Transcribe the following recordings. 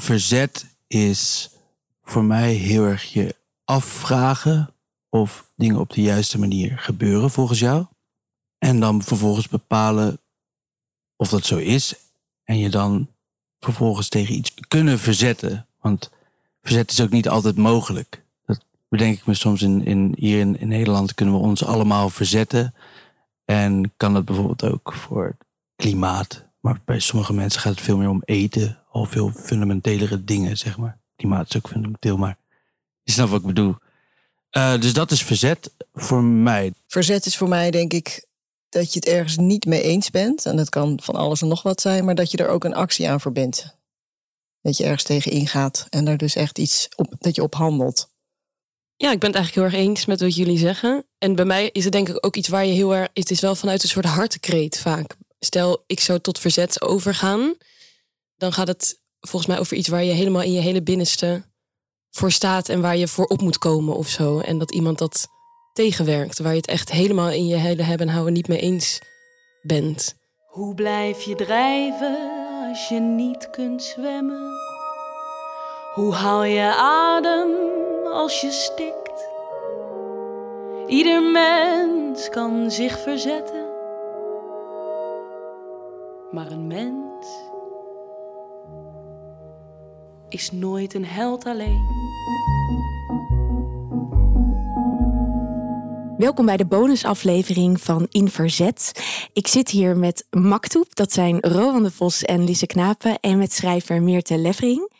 verzet is voor mij heel erg je afvragen of dingen op de juiste manier gebeuren volgens jou. En dan vervolgens bepalen of dat zo is. En je dan vervolgens tegen iets kunnen verzetten. Want verzet is ook niet altijd mogelijk. Dat bedenk ik me soms in, in, hier in, in Nederland kunnen we ons allemaal verzetten. En kan dat bijvoorbeeld ook voor het klimaat. Maar bij sommige mensen gaat het veel meer om eten. Al veel fundamentelere dingen, zeg maar. Klimaat is ook fundamenteel, maar je snapt wat ik bedoel. Uh, dus dat is verzet voor mij. Verzet is voor mij, denk ik, dat je het ergens niet mee eens bent. En dat kan van alles en nog wat zijn, maar dat je er ook een actie aan verbindt. Dat je ergens tegen ingaat en daar dus echt iets op, dat je op handelt. Ja, ik ben het eigenlijk heel erg eens met wat jullie zeggen. En bij mij is het denk ik ook iets waar je heel erg. Het is wel vanuit een soort hartekreet vaak. Stel, ik zou tot verzet overgaan. Dan gaat het volgens mij over iets waar je helemaal in je hele binnenste voor staat en waar je voor op moet komen of zo. En dat iemand dat tegenwerkt, waar je het echt helemaal in je hele hebben en houden niet mee eens bent. Hoe blijf je drijven als je niet kunt zwemmen? Hoe haal je adem als je stikt? Ieder mens kan zich verzetten, maar een mens is nooit een held alleen. Welkom bij de bonusaflevering van In Verzet. Ik zit hier met Maktoep, dat zijn Rowan de Vos en Lise Knapen, en met schrijver Meerte Levering.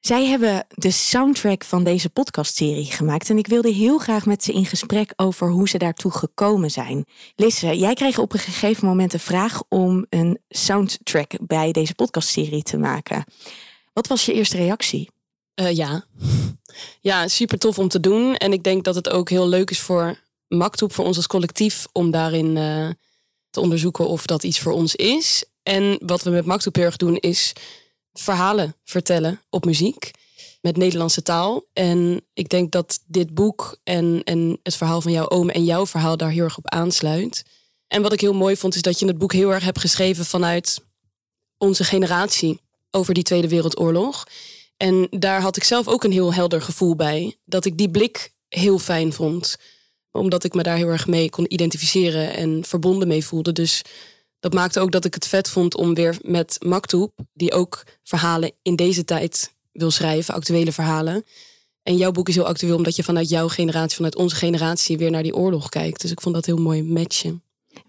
Zij hebben de soundtrack van deze podcastserie gemaakt en ik wilde heel graag met ze in gesprek over hoe ze daartoe gekomen zijn. Lisse, jij kreeg op een gegeven moment de vraag om een soundtrack bij deze podcastserie te maken. Wat was je eerste reactie? Uh, ja. ja, super tof om te doen. En ik denk dat het ook heel leuk is voor Maktoep, voor ons als collectief, om daarin uh, te onderzoeken of dat iets voor ons is. En wat we met Maktoep heel erg doen, is verhalen vertellen op muziek met Nederlandse taal. En ik denk dat dit boek en, en het verhaal van jouw oom en jouw verhaal daar heel erg op aansluit. En wat ik heel mooi vond, is dat je het boek heel erg hebt geschreven vanuit onze generatie over die Tweede Wereldoorlog. En daar had ik zelf ook een heel helder gevoel bij. Dat ik die blik heel fijn vond. Omdat ik me daar heel erg mee kon identificeren en verbonden mee voelde. Dus dat maakte ook dat ik het vet vond om weer met Maktoep, die ook verhalen in deze tijd wil schrijven, actuele verhalen. En jouw boek is heel actueel omdat je vanuit jouw generatie, vanuit onze generatie weer naar die oorlog kijkt. Dus ik vond dat heel mooi matchen.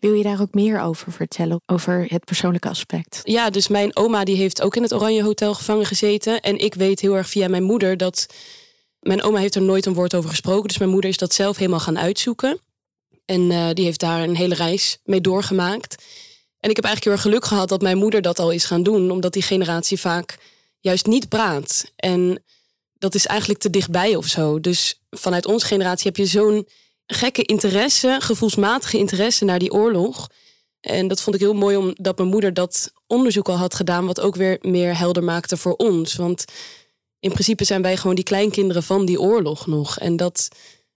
Wil je daar ook meer over vertellen, over het persoonlijke aspect? Ja, dus mijn oma die heeft ook in het Oranje Hotel gevangen gezeten. En ik weet heel erg via mijn moeder dat... Mijn oma heeft er nooit een woord over gesproken. Dus mijn moeder is dat zelf helemaal gaan uitzoeken. En uh, die heeft daar een hele reis mee doorgemaakt. En ik heb eigenlijk heel erg geluk gehad dat mijn moeder dat al is gaan doen. Omdat die generatie vaak juist niet praat. En dat is eigenlijk te dichtbij of zo. Dus vanuit onze generatie heb je zo'n gekke interesse, gevoelsmatige interesse naar die oorlog. En dat vond ik heel mooi omdat mijn moeder dat onderzoek al had gedaan, wat ook weer meer helder maakte voor ons. Want in principe zijn wij gewoon die kleinkinderen van die oorlog nog. En dat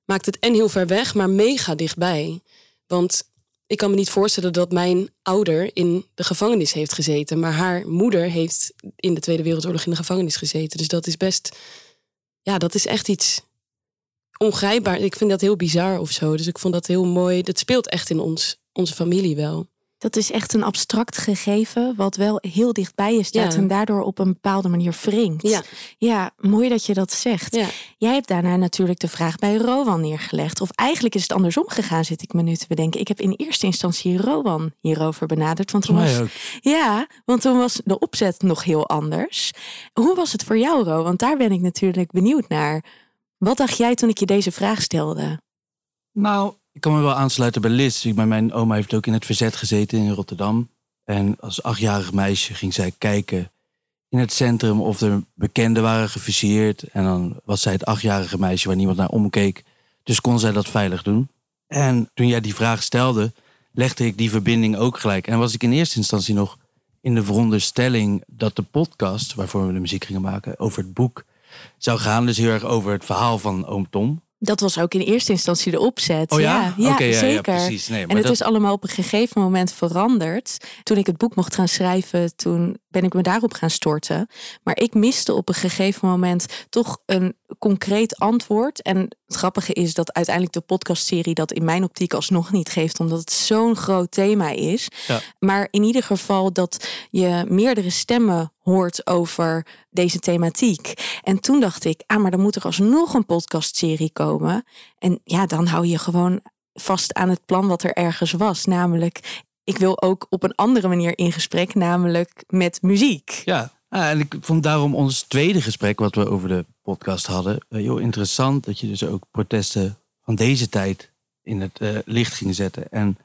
maakt het en heel ver weg, maar mega dichtbij. Want ik kan me niet voorstellen dat mijn ouder in de gevangenis heeft gezeten. Maar haar moeder heeft in de Tweede Wereldoorlog in de gevangenis gezeten. Dus dat is best. Ja, dat is echt iets ongrijpbaar. Ik vind dat heel bizar of zo. Dus ik vond dat heel mooi. Dat speelt echt in ons, onze familie wel. Dat is echt een abstract gegeven, wat wel heel dichtbij je staat en daardoor op een bepaalde manier wringt. Ja. ja, mooi dat je dat zegt. Ja. Jij hebt daarna natuurlijk de vraag bij Rowan neergelegd. Of eigenlijk is het andersom gegaan, zit ik me nu te bedenken. Ik heb in eerste instantie Rowan hierover benaderd. Want toen was, ja, want toen was de opzet nog heel anders. Hoe was het voor jou, Ro? Want daar ben ik natuurlijk benieuwd naar. Wat dacht jij toen ik je deze vraag stelde? Nou, ik kan me wel aansluiten bij Liz. Mijn oma heeft ook in het verzet gezeten in Rotterdam. En als achtjarig meisje ging zij kijken in het centrum of er bekenden waren gefuseerd. En dan was zij het achtjarige meisje waar niemand naar omkeek. Dus kon zij dat veilig doen. En toen jij die vraag stelde, legde ik die verbinding ook gelijk. En was ik in eerste instantie nog in de veronderstelling dat de podcast, waarvoor we de muziek gingen maken, over het boek zou gaan. Dus heel erg over het verhaal van oom Tom. Dat was ook in eerste instantie de opzet. Oh ja? ja, Oké, ja, ja, zeker. precies. Nee, maar en het dat- is allemaal op een gegeven moment veranderd. Toen ik het boek mocht gaan schrijven, toen ben ik me daarop gaan storten. Maar ik miste op een gegeven moment toch een concreet antwoord. En het grappige is dat uiteindelijk de podcastserie dat in mijn optiek alsnog niet geeft, omdat het zo'n groot thema is. Ja. Maar in ieder geval dat je meerdere stemmen hoort over deze thematiek. En toen dacht ik, ah, maar dan moet er alsnog een podcastserie komen. En ja, dan hou je gewoon vast aan het plan wat er ergens was. Namelijk, ik wil ook op een andere manier in gesprek, namelijk met muziek. Ja, ah, en ik vond daarom ons tweede gesprek wat we over de podcast hadden eh, heel interessant. Dat je dus ook protesten van deze tijd in het eh, licht ging zetten. En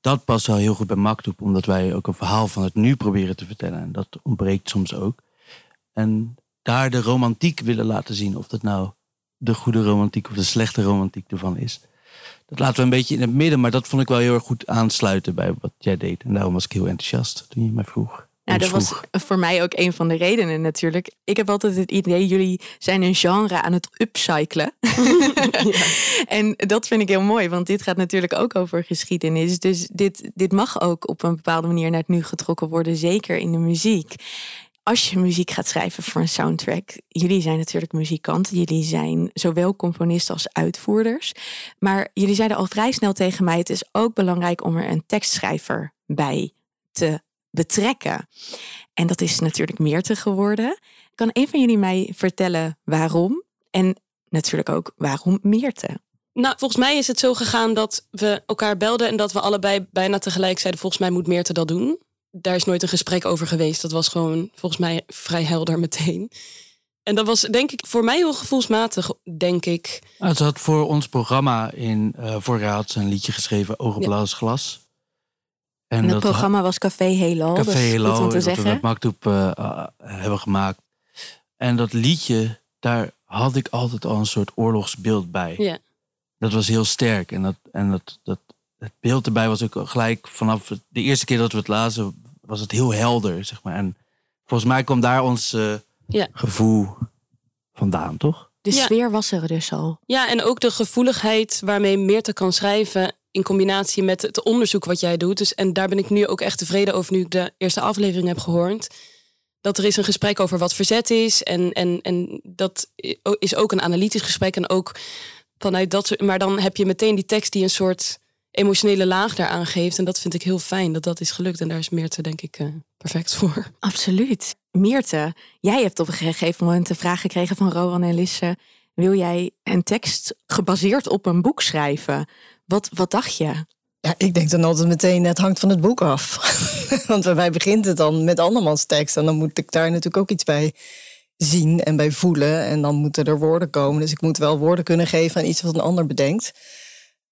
dat past wel heel goed bij Maktoep, omdat wij ook een verhaal van het nu proberen te vertellen. En dat ontbreekt soms ook. En daar de romantiek willen laten zien. Of dat nou de goede romantiek of de slechte romantiek ervan is. Dat laten we een beetje in het midden, maar dat vond ik wel heel erg goed aansluiten bij wat jij deed. En daarom was ik heel enthousiast toen je mij vroeg. Nou, dat was voor mij ook een van de redenen natuurlijk. Ik heb altijd het idee, jullie zijn een genre aan het upcyclen. En dat vind ik heel mooi, want dit gaat natuurlijk ook over geschiedenis. Dus dit, dit mag ook op een bepaalde manier naar het nu getrokken worden, zeker in de muziek. Als je muziek gaat schrijven voor een soundtrack, jullie zijn natuurlijk muzikanten, jullie zijn zowel componisten als uitvoerders. Maar jullie zeiden al vrij snel tegen mij: het is ook belangrijk om er een tekstschrijver bij te betrekken. En dat is natuurlijk Meerte geworden. Kan een van jullie mij vertellen waarom? En natuurlijk ook waarom Meerte? Nou, volgens mij is het zo gegaan dat we elkaar belden en dat we allebei bijna tegelijk zeiden: volgens mij moet Meerte dat doen. Daar is nooit een gesprek over geweest. Dat was gewoon volgens mij vrij helder meteen. En dat was denk ik voor mij heel gevoelsmatig, denk ik. Nou, ze had voor ons programma in eh vorig jaar had ze een liedje geschreven, Ogen glas. En, het dat programma was Café. Café dat is Hello, goed om te dat we zeggen. met Maktoep eh, eh, hebben gemaakt. En dat liedje, daar had ik altijd al een soort oorlogsbeeld bij. Ja. Dat was heel sterk. En, dat, en dat, dat, het beeld erbij was ook gelijk vanaf de eerste keer dat we het lazen, was het heel helder, zeg maar. En volgens mij kwam daar ons eh, Ja. gevoel vandaan, toch? De Ja. sfeer was er dus al. Ja, en ook de gevoeligheid waarmee Meerte kan schrijven in combinatie met het onderzoek wat jij doet. Dus, en daar ben ik nu ook echt tevreden over nu ik de eerste aflevering heb gehoord. Dat er is een gesprek over wat verzet is. En, en, en dat is ook een analytisch gesprek. En ook vanuit dat soort- Maar dan heb je meteen die tekst die een soort emotionele laag daaraan geeft. En dat vind ik heel fijn dat dat is gelukt. En daar is Meerte denk ik eh, perfect voor. Absoluut. Meerte, jij hebt op een gegeven moment de vraag gekregen van Rowan en Lisse. Wil jij een tekst gebaseerd op een boek schrijven? Wat, wat dacht je? Ja, ik denk dan altijd meteen, het hangt van het boek af. Want bij mij begint het dan met andermans tekst. En dan moet ik daar natuurlijk ook iets bij zien en bij voelen. En dan moeten er woorden komen. Dus ik moet wel woorden kunnen geven aan iets wat een ander bedenkt.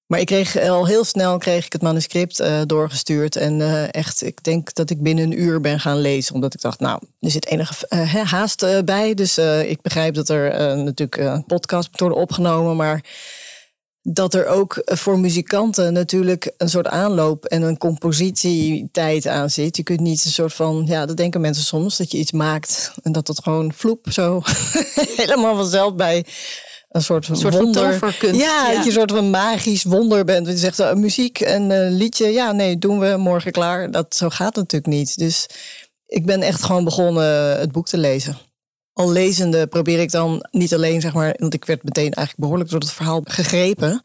Maar ik kreeg al heel snel kreeg ik het manuscript eh, doorgestuurd. En eh, echt, ik denk dat ik binnen een uur ben gaan lezen. Omdat ik dacht, nou, er zit enige eh, haast bij. Dus ik begrijp dat er natuurlijk podcast moet worden opgenomen. Maar dat er ook voor muzikanten natuurlijk een soort aanloop en een compositietijd aan zit. Je kunt niet een soort van, ja, dat denken mensen soms, dat je iets maakt en dat het gewoon vloep zo helemaal vanzelf bij een soort, Een soort van wonder. toverkunst. Ja, dat je een soort van magisch wonder bent. Je zegt, uh, muziek en uh, liedje, ja, nee, doen we morgen klaar. Dat, zo gaat het natuurlijk niet. Dus ik ben echt gewoon begonnen het boek te lezen al lezende probeer ik dan niet alleen, zeg maar, want ik werd meteen eigenlijk behoorlijk door het verhaal gegrepen.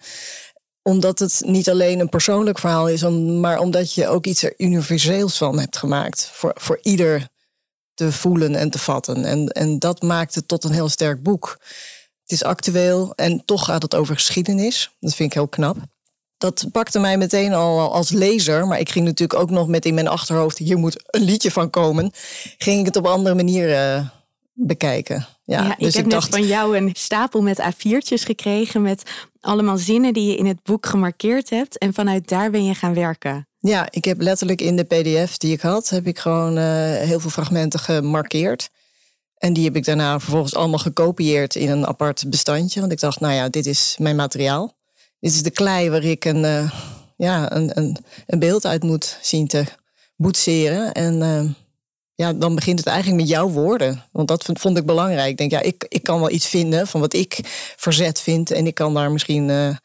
Omdat het niet alleen een persoonlijk verhaal is, maar omdat je ook iets er universeels van hebt gemaakt. Voor, voor ieder te voelen en te vatten. En, en dat maakt het tot een heel sterk boek. Het is actueel en toch gaat het over geschiedenis. Dat vind ik heel knap. Dat pakte mij meteen al als lezer, maar ik ging natuurlijk ook nog met in mijn achterhoofd: hier moet een liedje van komen. Ging ik het op andere manier uh, bekijken. Ja, ja dus ik heb ik net dacht, van jou een stapel met A4'tjes gekregen met allemaal zinnen die je in het boek gemarkeerd hebt. En vanuit daar ben je gaan werken. Ja, ik heb letterlijk in de PDF die ik had, heb ik gewoon uh, heel veel fragmenten gemarkeerd. En die heb ik daarna vervolgens allemaal gekopieerd in een apart bestandje. Want ik dacht, nou ja, dit is mijn materiaal. Dit is de klei waar ik een, uh, ja, een, een, een beeld uit moet zien te boetseren. En uh, ja, dan begint het eigenlijk met jouw woorden. Want dat vond, vond ik belangrijk. Ik denk, ja, ik, ik kan wel iets vinden van wat ik verzet vind. En ik kan daar misschien uh,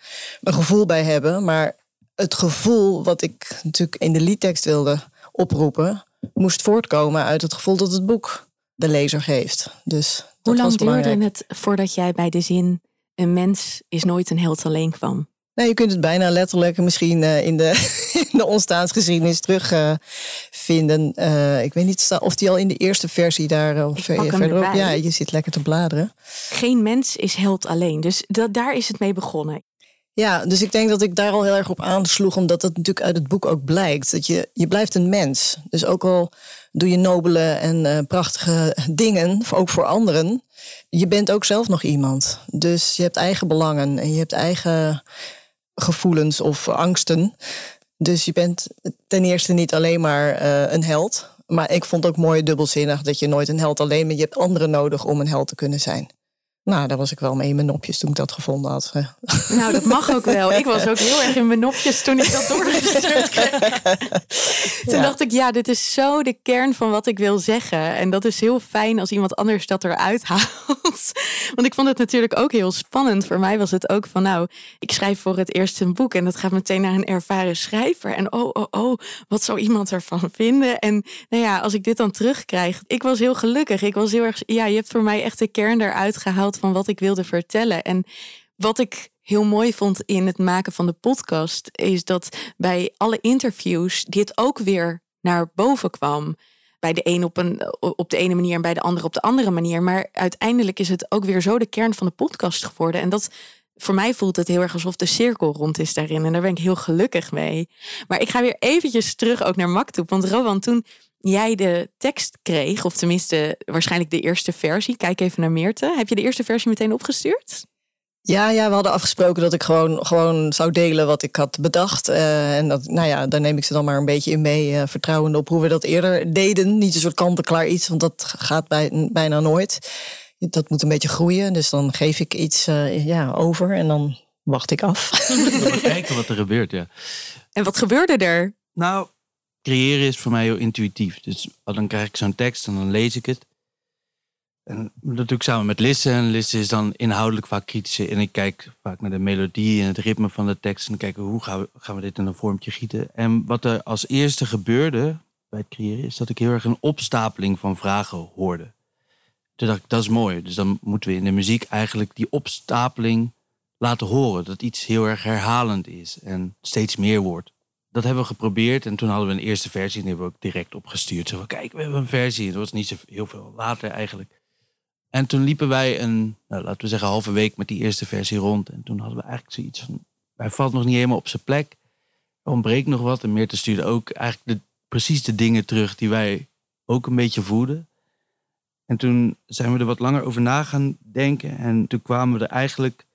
een gevoel bij hebben. Maar het gevoel wat ik natuurlijk in de liedtekst wilde oproepen, moest voortkomen uit het gevoel dat het boek de lezer geeft. Dus Hoe lang duurde het voordat jij bij de zin een mens is nooit een held alleen kwam? Nou, je kunt het bijna letterlijk misschien uh, in, de, in de ontstaansgeschiedenis terugvinden. Uh, ik weet niet of die al in de eerste versie daar of verderop. Ja, je zit lekker te bladeren. Geen mens is held alleen. Dus dat, daar is het mee begonnen. Ja, dus ik denk dat ik daar al heel erg op aansloeg, omdat dat natuurlijk uit het boek ook blijkt. Dat je, je blijft een mens. Dus ook al doe je nobele en uh, prachtige dingen, ook voor anderen, je bent ook zelf nog iemand. Dus je hebt eigen belangen en je hebt eigen gevoelens of angsten. Dus je bent ten eerste niet alleen maar uh, een held. Maar ik vond ook mooi dubbelzinnig dat je nooit een held alleen bent. Je hebt anderen nodig om een held te kunnen zijn. Nou, daar was ik wel mee in mijn nopjes toen ik dat gevonden had. Nou, dat mag ook wel. Ik was ook heel erg in mijn nopjes toen ik dat doorgestuurd kreeg. Toen dacht ik, ja, dit is zo de kern van wat ik wil zeggen. En dat is heel fijn als iemand anders dat eruit haalt. Want ik vond het natuurlijk ook heel spannend. Voor mij was het ook van, nou, ik schrijf voor het eerst een boek. En dat gaat meteen naar een ervaren schrijver. En oh, oh, oh, wat zou iemand ervan vinden? En nou ja, als ik dit dan terugkrijg. Ik was heel gelukkig. Ik was heel erg, ja, je hebt voor mij echt de kern eruit gehaald van wat ik wilde vertellen. En wat ik heel mooi vond in het maken van de podcast, is dat bij alle interviews dit ook weer naar boven kwam. Bij de een op, een, op de ene manier en bij de andere op de andere manier. Maar uiteindelijk is het ook weer zo de kern van de podcast geworden. En dat voor mij voelt het heel erg alsof de cirkel rond is daarin. En daar ben ik heel gelukkig mee. Maar ik ga weer eventjes terug ook naar Maktub. Want Rowan, toen jij de tekst kreeg, of tenminste waarschijnlijk de eerste versie, kijk even naar Meerte. Heb je de eerste versie meteen opgestuurd? Ja, ja, we hadden afgesproken dat ik gewoon, gewoon zou delen wat ik had bedacht. Uh, en dat, nou ja, daar neem ik ze dan maar een beetje in mee, uh, vertrouwende op hoe we dat eerder deden. Niet een soort kant-en-klaar iets, want dat gaat bij, bijna nooit. Dat moet een beetje groeien, dus dan geef ik iets uh, ja, over en dan wacht ik af. kijken wat er gebeurt, ja. En wat gebeurde er? Nou, creëren is voor mij heel intuïtief. Dus dan krijg ik zo'n tekst en dan lees ik het. En dat doe ik samen met Lisse. En Lisse is dan inhoudelijk vaak kritischer. En ik kijk vaak naar de melodie en het ritme van de tekst. En dan kijken hoe gaan we, gaan we dit in een vormtje gieten. En wat er als eerste gebeurde bij het creëren... is dat ik heel erg een opstapeling van vragen hoorde. Toen dacht ik, dat is mooi. Dus dan moeten we in de muziek eigenlijk die opstapeling laten horen. Dat iets heel erg herhalend is en steeds meer wordt dat hebben we geprobeerd. En toen hadden we een eerste versie en die hebben we ook direct opgestuurd. Zo van, kijk, we hebben een versie. Dat was niet zo heel veel later eigenlijk. En toen liepen wij een, nou, laten we zeggen, halve week met die eerste versie rond. En toen hadden we eigenlijk zoiets van, hij valt nog niet helemaal op zijn plek. Er ontbreekt nog wat. En Meerte stuurde ook eigenlijk de, precies de dingen terug die wij ook een beetje voelden. En toen zijn we er wat langer over na gaan denken. En toen kwamen we er eigenlijk,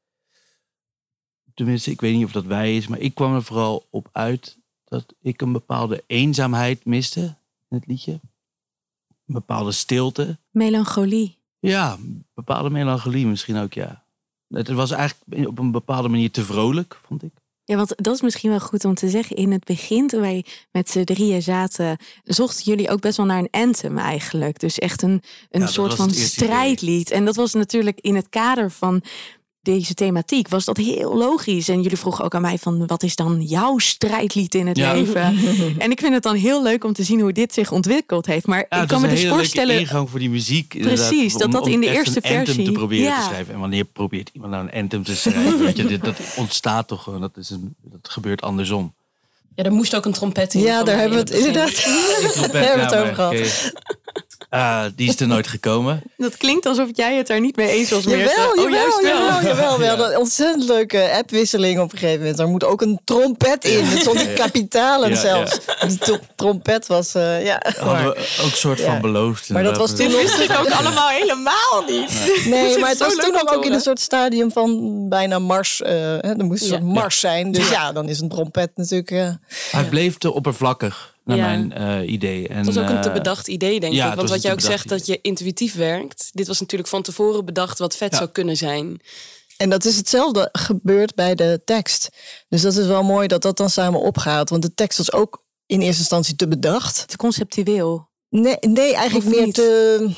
tenminste, ik weet niet of dat wij is, maar ik kwam er vooral op uit dat ik een bepaalde eenzaamheid miste in het liedje. Een bepaalde stilte. Melancholie. Ja, een bepaalde melancholie misschien ook, ja. Het was eigenlijk op een bepaalde manier te vrolijk, vond ik. Ja, want dat is misschien wel goed om te zeggen. In het begin, toen wij met z'n drieën zaten, zochten jullie ook best wel naar een anthem eigenlijk. Dus echt een, een soort van strijdlied. En dat was natuurlijk in het kader van deze thematiek was dat heel logisch. En jullie vroegen ook aan mij van wat is dan jouw strijdlied in het leven? en ik vind het dan heel leuk om te zien hoe dit zich ontwikkeld heeft. Maar ik kan me dus voorstellen. ingang voor die muziek. Precies, dat dat in de eerste een versie. te proberen te schrijven. En wanneer probeert iemand nou een anthem te schrijven? Weet je, dit, dat ontstaat toch gewoon. Dat, is een, dat gebeurt andersom. Ja, er moest ook een trompet in. Ja, daar hebben we het inderdaad. Daar hebben we het over gehad. Uh, die is er nooit gekomen. Dat klinkt alsof jij het daar niet mee eens was. Jawel, jawel, oh, juist wel. jawel, jawel, wel. Ja. ontzettend leuke appwisseling op een gegeven moment. Er moet ook een trompet in, met zo'n kapitalen ja, zelfs. De trompet was, uh, ja. Hadden we ook een soort van beloofd. Maar dat was toen wist ik ook allemaal helemaal niet. Nee, maar het was toen nog ook in een soort stadium van bijna Mars. Uh, er moest een soort Mars zijn. Dus ja, dan is een trompet natuurlijk... Uh, Hij bleef te oppervlakkig naar mijn uh, idee. En, het was ook een te eh, bedacht idee, denk ik. Want wat jij ook zegt, dat je intuïtief werkt. Dit was natuurlijk van tevoren bedacht wat vet zou kunnen zijn. En dat is hetzelfde gebeurd bij de tekst. Dus dat is wel mooi dat dat dan samen opgaat. Want de tekst was ook in eerste instantie te bedacht. Te conceptueel. Nee, nee eigenlijk Of meer niet? te,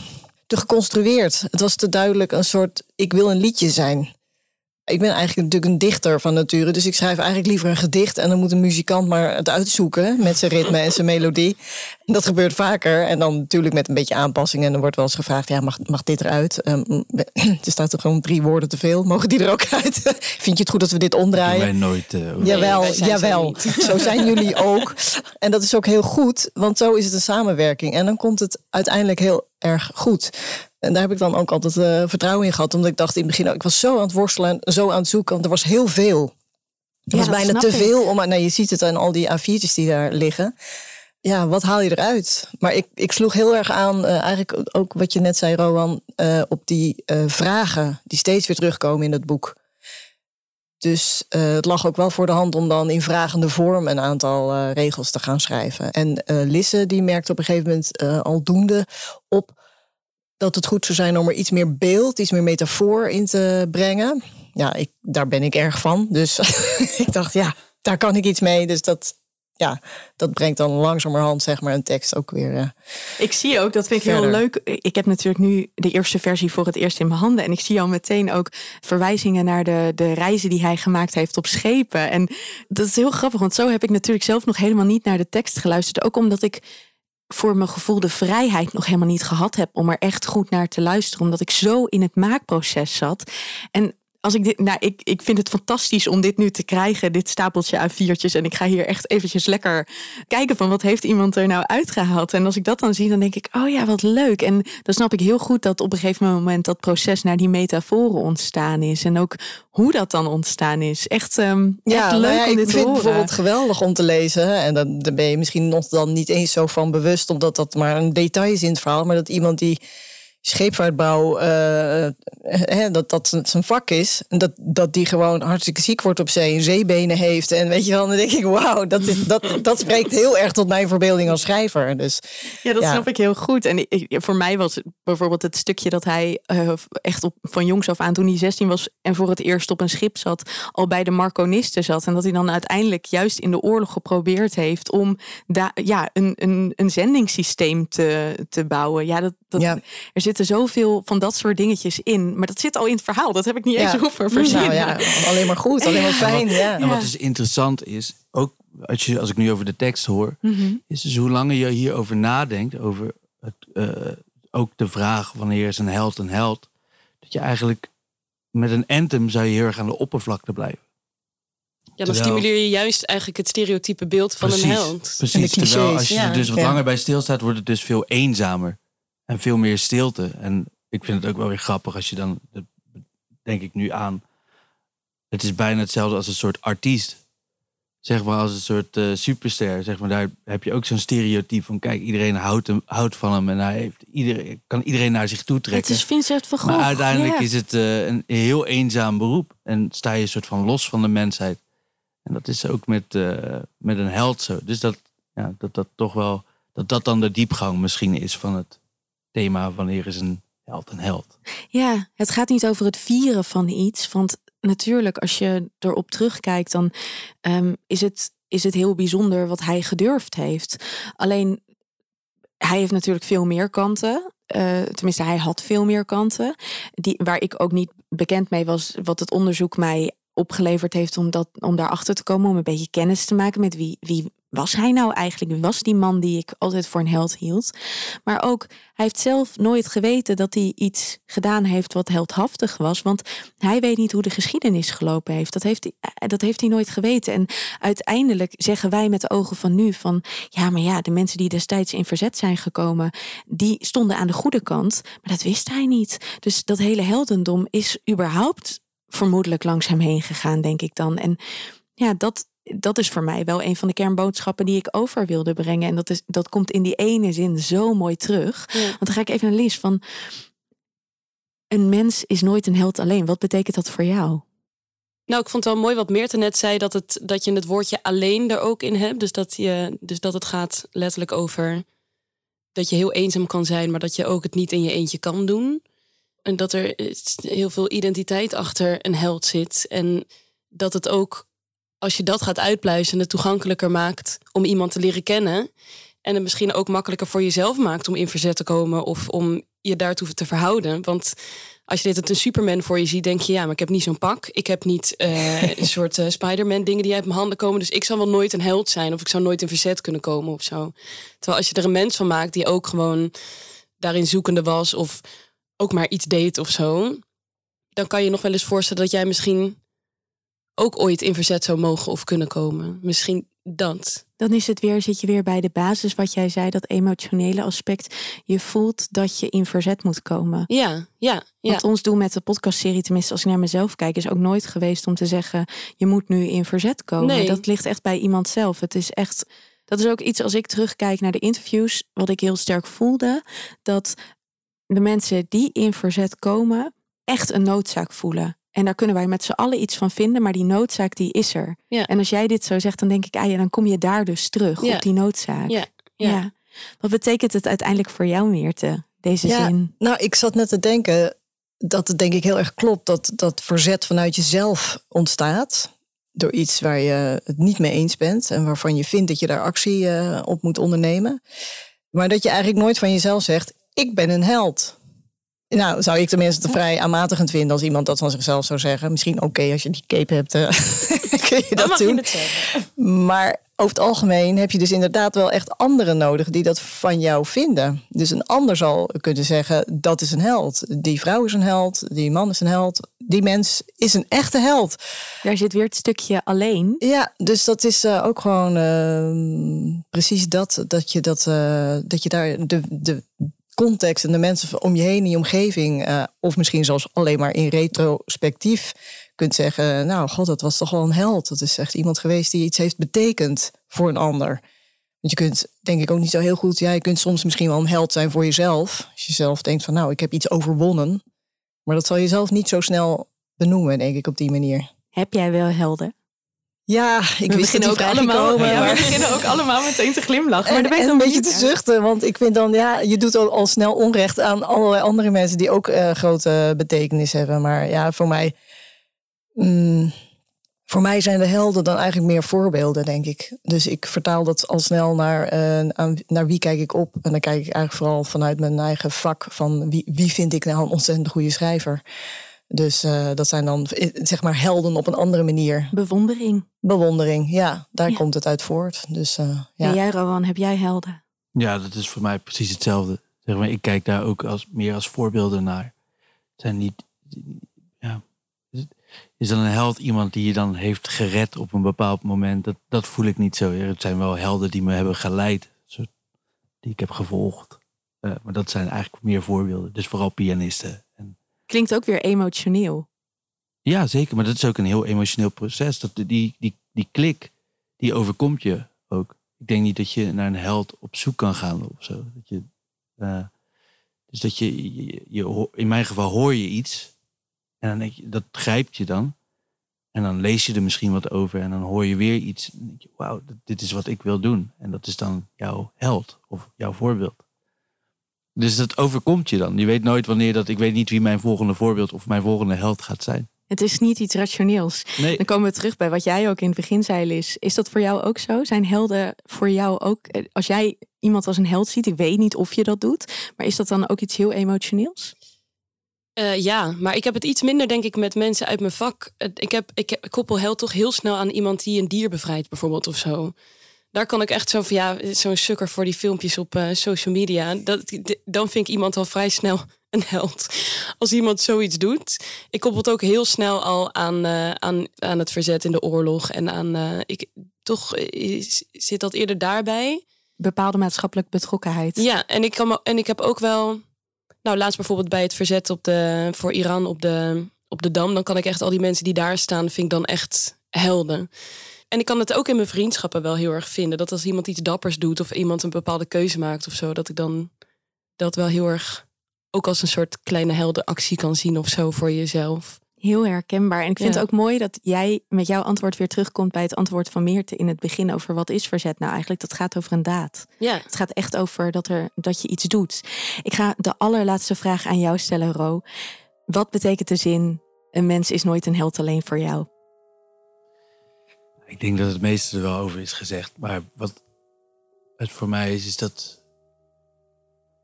te geconstrueerd. Het was te duidelijk een soort, ik wil een liedje zijn. Ik ben eigenlijk natuurlijk een dichter van nature. Dus ik schrijf eigenlijk liever een gedicht. En dan moet een muzikant maar het uitzoeken met zijn ritme en zijn melodie. En dat gebeurt vaker. En dan natuurlijk met een beetje aanpassingen. En dan wordt wel eens gevraagd, ja, mag, mag dit eruit? Ehm, er staat er gewoon drie woorden te veel. Mogen die er ook uit? Vind je het goed dat we dit omdraaien? wij nooit. eh, Jawel, wij zijn zo jawel. niet. Zo zijn jullie ook. En dat is ook heel goed, want zo is het een samenwerking. En dan komt het uiteindelijk heel erg goed. En daar heb ik dan ook altijd eh, vertrouwen in gehad. Omdat ik dacht in het begin, oh, ik was zo aan het worstelen en zo aan het zoeken. Want er was heel veel. Er was bijna te veel. Om, nou, je ziet het aan al die A4'tjes die daar liggen. Ja, wat haal je eruit? Maar ik, ik sloeg heel erg aan, eh, eigenlijk ook wat je net zei, Rowan, eh, op die vragen die steeds weer terugkomen in het boek. Dus het lag ook wel voor de hand om dan in vragende vorm een aantal regels te gaan schrijven. En Lisse die merkte op een gegeven moment aldoende op dat het goed zou zijn om er iets meer beeld, iets meer metafoor in te brengen. Ja, ik, daar ben ik erg van. Dus ik dacht, ja, daar kan ik iets mee. Dus dat, ja, dat brengt dan langzamerhand zeg maar een tekst ook weer. eh, Ik zie ook, dat vind ik heel leuk. Ik heb natuurlijk nu de eerste versie voor het eerst in mijn handen. En ik zie al meteen ook verwijzingen naar de, de reizen die hij gemaakt heeft op schepen. En dat is heel grappig, want zo heb ik natuurlijk zelf nog helemaal niet naar de tekst geluisterd. Ook omdat ik voor mijn gevoel de vrijheid nog helemaal niet gehad heb om er echt goed naar te luisteren. Omdat ik zo in het maakproces zat. En als ik dit, nou, ik, ik vind het fantastisch om dit nu te krijgen, dit stapeltje A4'tjes. En ik ga hier echt eventjes lekker kijken van wat heeft iemand er nou uitgehaald. En als ik dat dan zie, dan denk ik, oh ja, wat leuk. En dan snap ik heel goed dat op een gegeven moment dat proces naar die metaforen ontstaan is. En ook hoe dat dan ontstaan is. Echt, ehm, echt nou leuk ja, om ik dit te vind het bijvoorbeeld geweldig om te lezen. En dan, daar ben je misschien nog dan niet eens zo van bewust, omdat dat maar een detail is in het verhaal. Maar dat iemand die scheepvaartbouw, eh, hè, dat dat zijn vak is. En dat, dat die gewoon hartstikke ziek wordt op zee en zeebenen heeft. En weet je wel, dan denk ik, wauw, dat, is, dat, dat spreekt heel erg tot mijn verbeelding als schrijver. Dus Ja, dat Ja. snap ik heel goed. En ik- voor mij was het bijvoorbeeld het stukje dat hij eh, echt op, van jongs af aan, toen hij 16 was en voor het eerst op een schip zat, al bij de Marconisten zat. En dat hij dan uiteindelijk juist in de oorlog geprobeerd heeft om da, ja, een, een, een zendingssysteem te, te bouwen. Ja, dat, dat, Ja. er zitten zoveel van dat soort dingetjes in. Maar dat zit al in het verhaal. Dat heb ik niet eens hoeven verzinnen. nou ja, alleen maar goed, alleen maar fijn. Ja. En wat dus interessant is, ook als, je, als ik nu over de tekst hoor, Mhm. is dus hoe langer je hierover nadenkt, over het, eh, ook de vraag wanneer is een held een held, dat je eigenlijk met een anthem zou je heel erg aan de oppervlakte blijven. Ja, dan Terwijl- stimuleer je juist eigenlijk het stereotype beeld van een held. Precies, En de terwijl als je ja. er dus wat Ja. langer bij stilstaat, wordt het dus veel eenzamer. En veel meer stilte. En ik vind het ook wel weer grappig als je dan, dat denk ik nu aan, het is bijna hetzelfde als een soort artiest. Zeg maar als een soort eh, superster. Zeg maar, daar heb je ook zo'n stereotype van, kijk, iedereen houdt, hem, houdt van hem. En hij heeft iedereen, kan iedereen naar zich toe Het trekken. is Vincent van Gogh. Maar uiteindelijk ja. is het eh, een heel eenzaam beroep. En sta je een soort van los van de mensheid. En dat is ook met, eh, met een held zo. Dus dat, ja, dat dat toch wel, dat dat dan de diepgang misschien is van het thema wanneer is een held een held. Ja, het gaat niet over het vieren van iets. Want natuurlijk, als je erop terugkijkt, dan ehm, is, het, is het heel bijzonder wat hij gedurfd heeft. Alleen, hij heeft natuurlijk veel meer kanten. Eh, tenminste, hij had veel meer kanten. Die, waar ik ook niet bekend mee was, wat het onderzoek mij opgeleverd heeft om, dat, om daarachter te komen, om een beetje kennis te maken met wie, wie was hij nou eigenlijk? Was die man die ik altijd voor een held hield? Maar ook, hij heeft zelf nooit geweten dat hij iets gedaan heeft wat heldhaftig was. Want hij weet niet hoe de geschiedenis gelopen heeft. Dat heeft, hij, eh, dat heeft hij nooit geweten. En uiteindelijk zeggen wij met de ogen van nu van... ja, maar ja, de mensen die destijds in verzet zijn gekomen... die stonden aan de goede kant. Maar dat wist hij niet. Dus dat hele heldendom is überhaupt vermoedelijk langs hem heen gegaan, denk ik dan. En ja, dat, dat is voor mij wel een van de kernboodschappen die ik over wilde brengen. En dat, is, dat komt in die ene zin zo mooi terug. Ja. Want dan ga ik even naar Lies van... Een mens is nooit een held alleen. Wat betekent dat voor jou? Nou, ik vond het wel mooi wat Meerte net zei, dat, het, dat je het woordje alleen er ook in hebt. Dus dat, je, dus dat het gaat letterlijk over dat je heel eenzaam kan zijn, maar dat je ook het niet in je eentje kan doen. En dat er heel veel identiteit achter een held zit. En dat het ook, als je dat gaat uitpluizen, het toegankelijker maakt om iemand te leren kennen. En het misschien ook makkelijker voor jezelf maakt om in verzet te komen of om je daartoe te verhouden. Want als je dit het een Superman voor je ziet, denk je ja, maar ik heb niet zo'n pak. Ik heb niet uh, een soort uh, Spider-Man dingen die uit mijn handen komen. Dus ik zal wel nooit een held zijn of ik zou nooit in verzet kunnen komen of zo. Terwijl als je er een mens van maakt die ook gewoon daarin zoekende was of ook maar iets deed of zo, dan kan je nog wel eens voorstellen dat jij misschien ook ooit in verzet zou mogen of kunnen komen. Misschien dat. Dan is het weer, zit je weer bij de basis wat jij zei, dat emotionele aspect. Je voelt dat je in verzet moet komen. Ja, ja. ja. Want ons doel met de podcastserie, tenminste als ik naar mezelf kijk, is ook nooit geweest om te zeggen, je moet nu in verzet komen. Nee. Dat ligt echt bij iemand zelf. Het is echt, dat is ook iets als ik terugkijk naar de interviews, wat ik heel sterk voelde, dat de mensen die in verzet komen, echt een noodzaak voelen. En daar kunnen wij met z'n allen iets van vinden, maar die noodzaak die is er. Ja. En als jij dit zo zegt, dan denk ik, ah ja, dan kom je daar dus terug Ja. op die noodzaak. Ja, ja. Wat betekent het uiteindelijk voor jou, Meerte, deze Ja. zin? Nou, ik zat net te denken dat het denk ik heel erg klopt dat dat verzet vanuit jezelf ontstaat. Door iets waar je het niet mee eens bent en waarvan je vindt dat je daar actie eh, op moet ondernemen. Maar dat je eigenlijk nooit van jezelf zegt: Ik ben een held. Nou, zou ik tenminste te vrij aanmatigend vinden als iemand dat van zichzelf zou zeggen. Misschien oké als je die cape hebt, eh, kun je dat mag doen. je. Maar over het algemeen heb je dus inderdaad wel echt anderen nodig die dat van jou vinden. Dus een ander zal kunnen zeggen: dat is een held. Die vrouw is een held. Die man is een held. Die mens is een echte held. Daar zit weer het stukje alleen. Ja, dus dat is eh, ook gewoon ehm, precies dat. Dat je, dat, eh, dat je daar de, de context en de mensen om je heen je omgeving, eh, of misschien zelfs alleen maar in retrospectief, kunt zeggen: Nou, god, dat was toch wel een held. Dat is echt iemand geweest die iets heeft betekend voor een ander. Want je kunt, denk ik, ook niet zo heel goed. Ja, je kunt soms misschien wel een held zijn voor jezelf. Als je zelf denkt van, nou, ik heb iets overwonnen. Maar dat zal je zelf niet zo snel benoemen, denk ik, op die manier. Heb jij wel helden? Ja, ik we beginnen ook allemaal, ja, maar- we beginnen ook allemaal meteen te glimlachen. Maar En, daar ben ik en een beetje te zuchten, want ik vind dan, ja, je doet al, al snel onrecht aan allerlei andere mensen die ook eh, grote betekenis hebben. Maar ja, voor mij, mm, voor mij zijn de helden dan eigenlijk meer voorbeelden, denk ik. Dus ik vertaal dat al snel naar, eh, aan, naar wie kijk ik op. En dan kijk ik eigenlijk vooral vanuit mijn eigen vak van wie, wie vind ik nou een ontzettend goede schrijver. Dus eh, dat zijn dan eh, zeg maar helden op een andere manier. Bewondering. Bewondering, ja, daar Ja. komt het uit voort. Dus eh, ja. En jij, Rowan, heb jij helden? Ja, dat is voor mij precies hetzelfde. Zeg maar, ik kijk daar ook als, meer als voorbeelden naar. Het zijn niet. Ja, is- dan een held iemand die je dan heeft gered op een bepaald moment? Dat, dat voel ik niet zo. Het zijn wel helden die me hebben geleid, soort- die ik heb gevolgd. Eh, maar dat zijn eigenlijk meer voorbeelden. Dus vooral pianisten. Klinkt ook weer emotioneel. ja, zeker. Maar dat is ook een heel emotioneel proces. Dat, die, die, die klik, die overkomt je ook. Ik denk niet dat je naar een held op zoek kan gaan of zo. Dat je, eh, dus dat je, je, in mijn geval hoor je iets. En dan denk je, dat grijpt je dan. En dan lees je er misschien wat over. En dan hoor je weer iets. En denk je, wauw, dit is wat ik wil doen. En dat is dan jouw held of jouw voorbeeld. Dus dat overkomt je dan. Je weet nooit wanneer dat. Ik weet niet wie mijn volgende voorbeeld of mijn volgende held gaat zijn. Het is niet iets rationeels. Nee. Dan komen we terug bij wat jij ook in het begin zei, Liz. Is dat voor jou ook zo? Zijn helden voor jou ook... eh, Als jij iemand als een held ziet, ik weet niet of je dat doet... maar is dat dan ook iets heel emotioneels? Eh, ja, maar ik heb het iets minder, denk ik, met mensen uit mijn vak. Eh, Ik, heb, ik, heb, ik koppel held toch heel snel aan iemand die een dier bevrijdt, bijvoorbeeld, of zo. Daar kan ik echt zo van, ja, zo'n sukker voor die filmpjes op eh, social media. Dat, dan vind ik iemand al vrij snel een held. Als iemand zoiets doet. Ik koppel het ook heel snel al aan, eh, aan, aan het verzet in de oorlog. En aan, eh, ik, toch is- zit dat eerder daarbij. Bepaalde maatschappelijke betrokkenheid. Ja, en ik, kan, en ik heb ook wel. Nou, laatst bijvoorbeeld bij het verzet op de, voor Iran op de, op de Dam. Dan kan ik echt al die mensen die daar staan, vind ik dan echt helden. En ik kan het ook in mijn vriendschappen wel heel erg vinden. Dat als iemand iets dappers doet of iemand een bepaalde keuze maakt of zo, dat ik dan dat wel heel erg ook als een soort kleine heldenactie kan zien of zo voor jezelf. Heel herkenbaar. En ik vind Ja. het ook mooi dat jij met jouw antwoord weer terugkomt bij het antwoord van Meerte in het begin over wat is verzet nou eigenlijk. Dat gaat over een daad. Ja, Het gaat echt over dat, er, dat je iets doet. Ik ga de allerlaatste vraag aan jou stellen, Ro. Wat betekent de zin, een mens is nooit een held alleen voor jou? Ik denk dat het meeste er wel over is gezegd. Maar wat, het voor mij is, is dat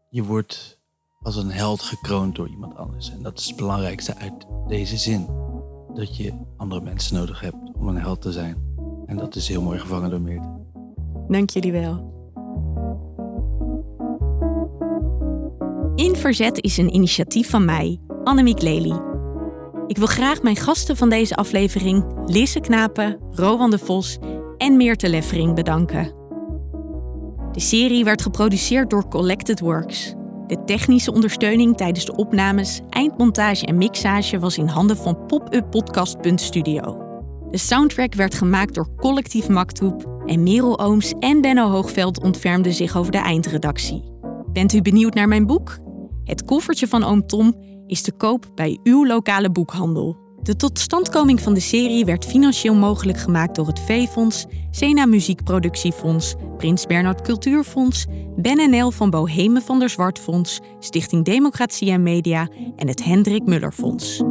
je wordt als een held gekroond door iemand anders. En dat is het belangrijkste uit deze zin. Dat je andere mensen nodig hebt om een held te zijn. En dat is heel mooi gevangen door Meert. Dank jullie wel. In Verzet is een initiatief van mij, Annemiek Lely. Ik wil graag mijn gasten van deze aflevering, Lisse Knapen, Rowan de Vos en Meerte Leffering bedanken. De serie werd geproduceerd door Collected Works. De technische ondersteuning tijdens de opnames, eindmontage en mixage was in handen van popuppodcast.studio. De soundtrack werd gemaakt door Collectief Maktoep en Merel Ooms en Benno Hoogveld ontfermden zich over de eindredactie. Bent u benieuwd naar mijn boek? Het koffertje van oom Tom is te koop bij uw lokale boekhandel. De totstandkoming van de serie werd financieel mogelijk gemaakt door het V-fonds, Sena Muziekproductiefonds, Prins Bernhard Cultuurfonds, Ben van Bohemen van der Zwartfonds, Stichting Democratie en Media en het Hendrik Muller Fonds.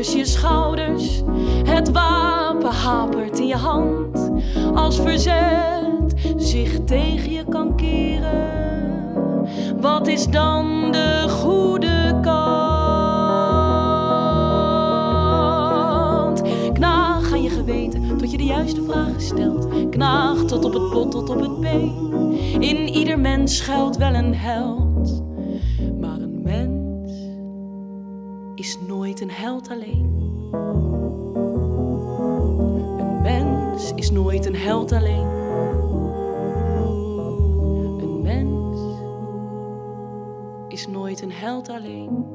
Tussen je schouders. Het wapen hapert in je hand. Als verzet zich tegen je kan keren. Wat is dan de goede kant? Knaag aan je geweten tot je de juiste vragen stelt. Knaag tot op het bot, tot op het been. In ieder mens schuilt wel een held. Nooit een held alleen. Een mens is nooit een held alleen. Een mens is nooit een held alleen.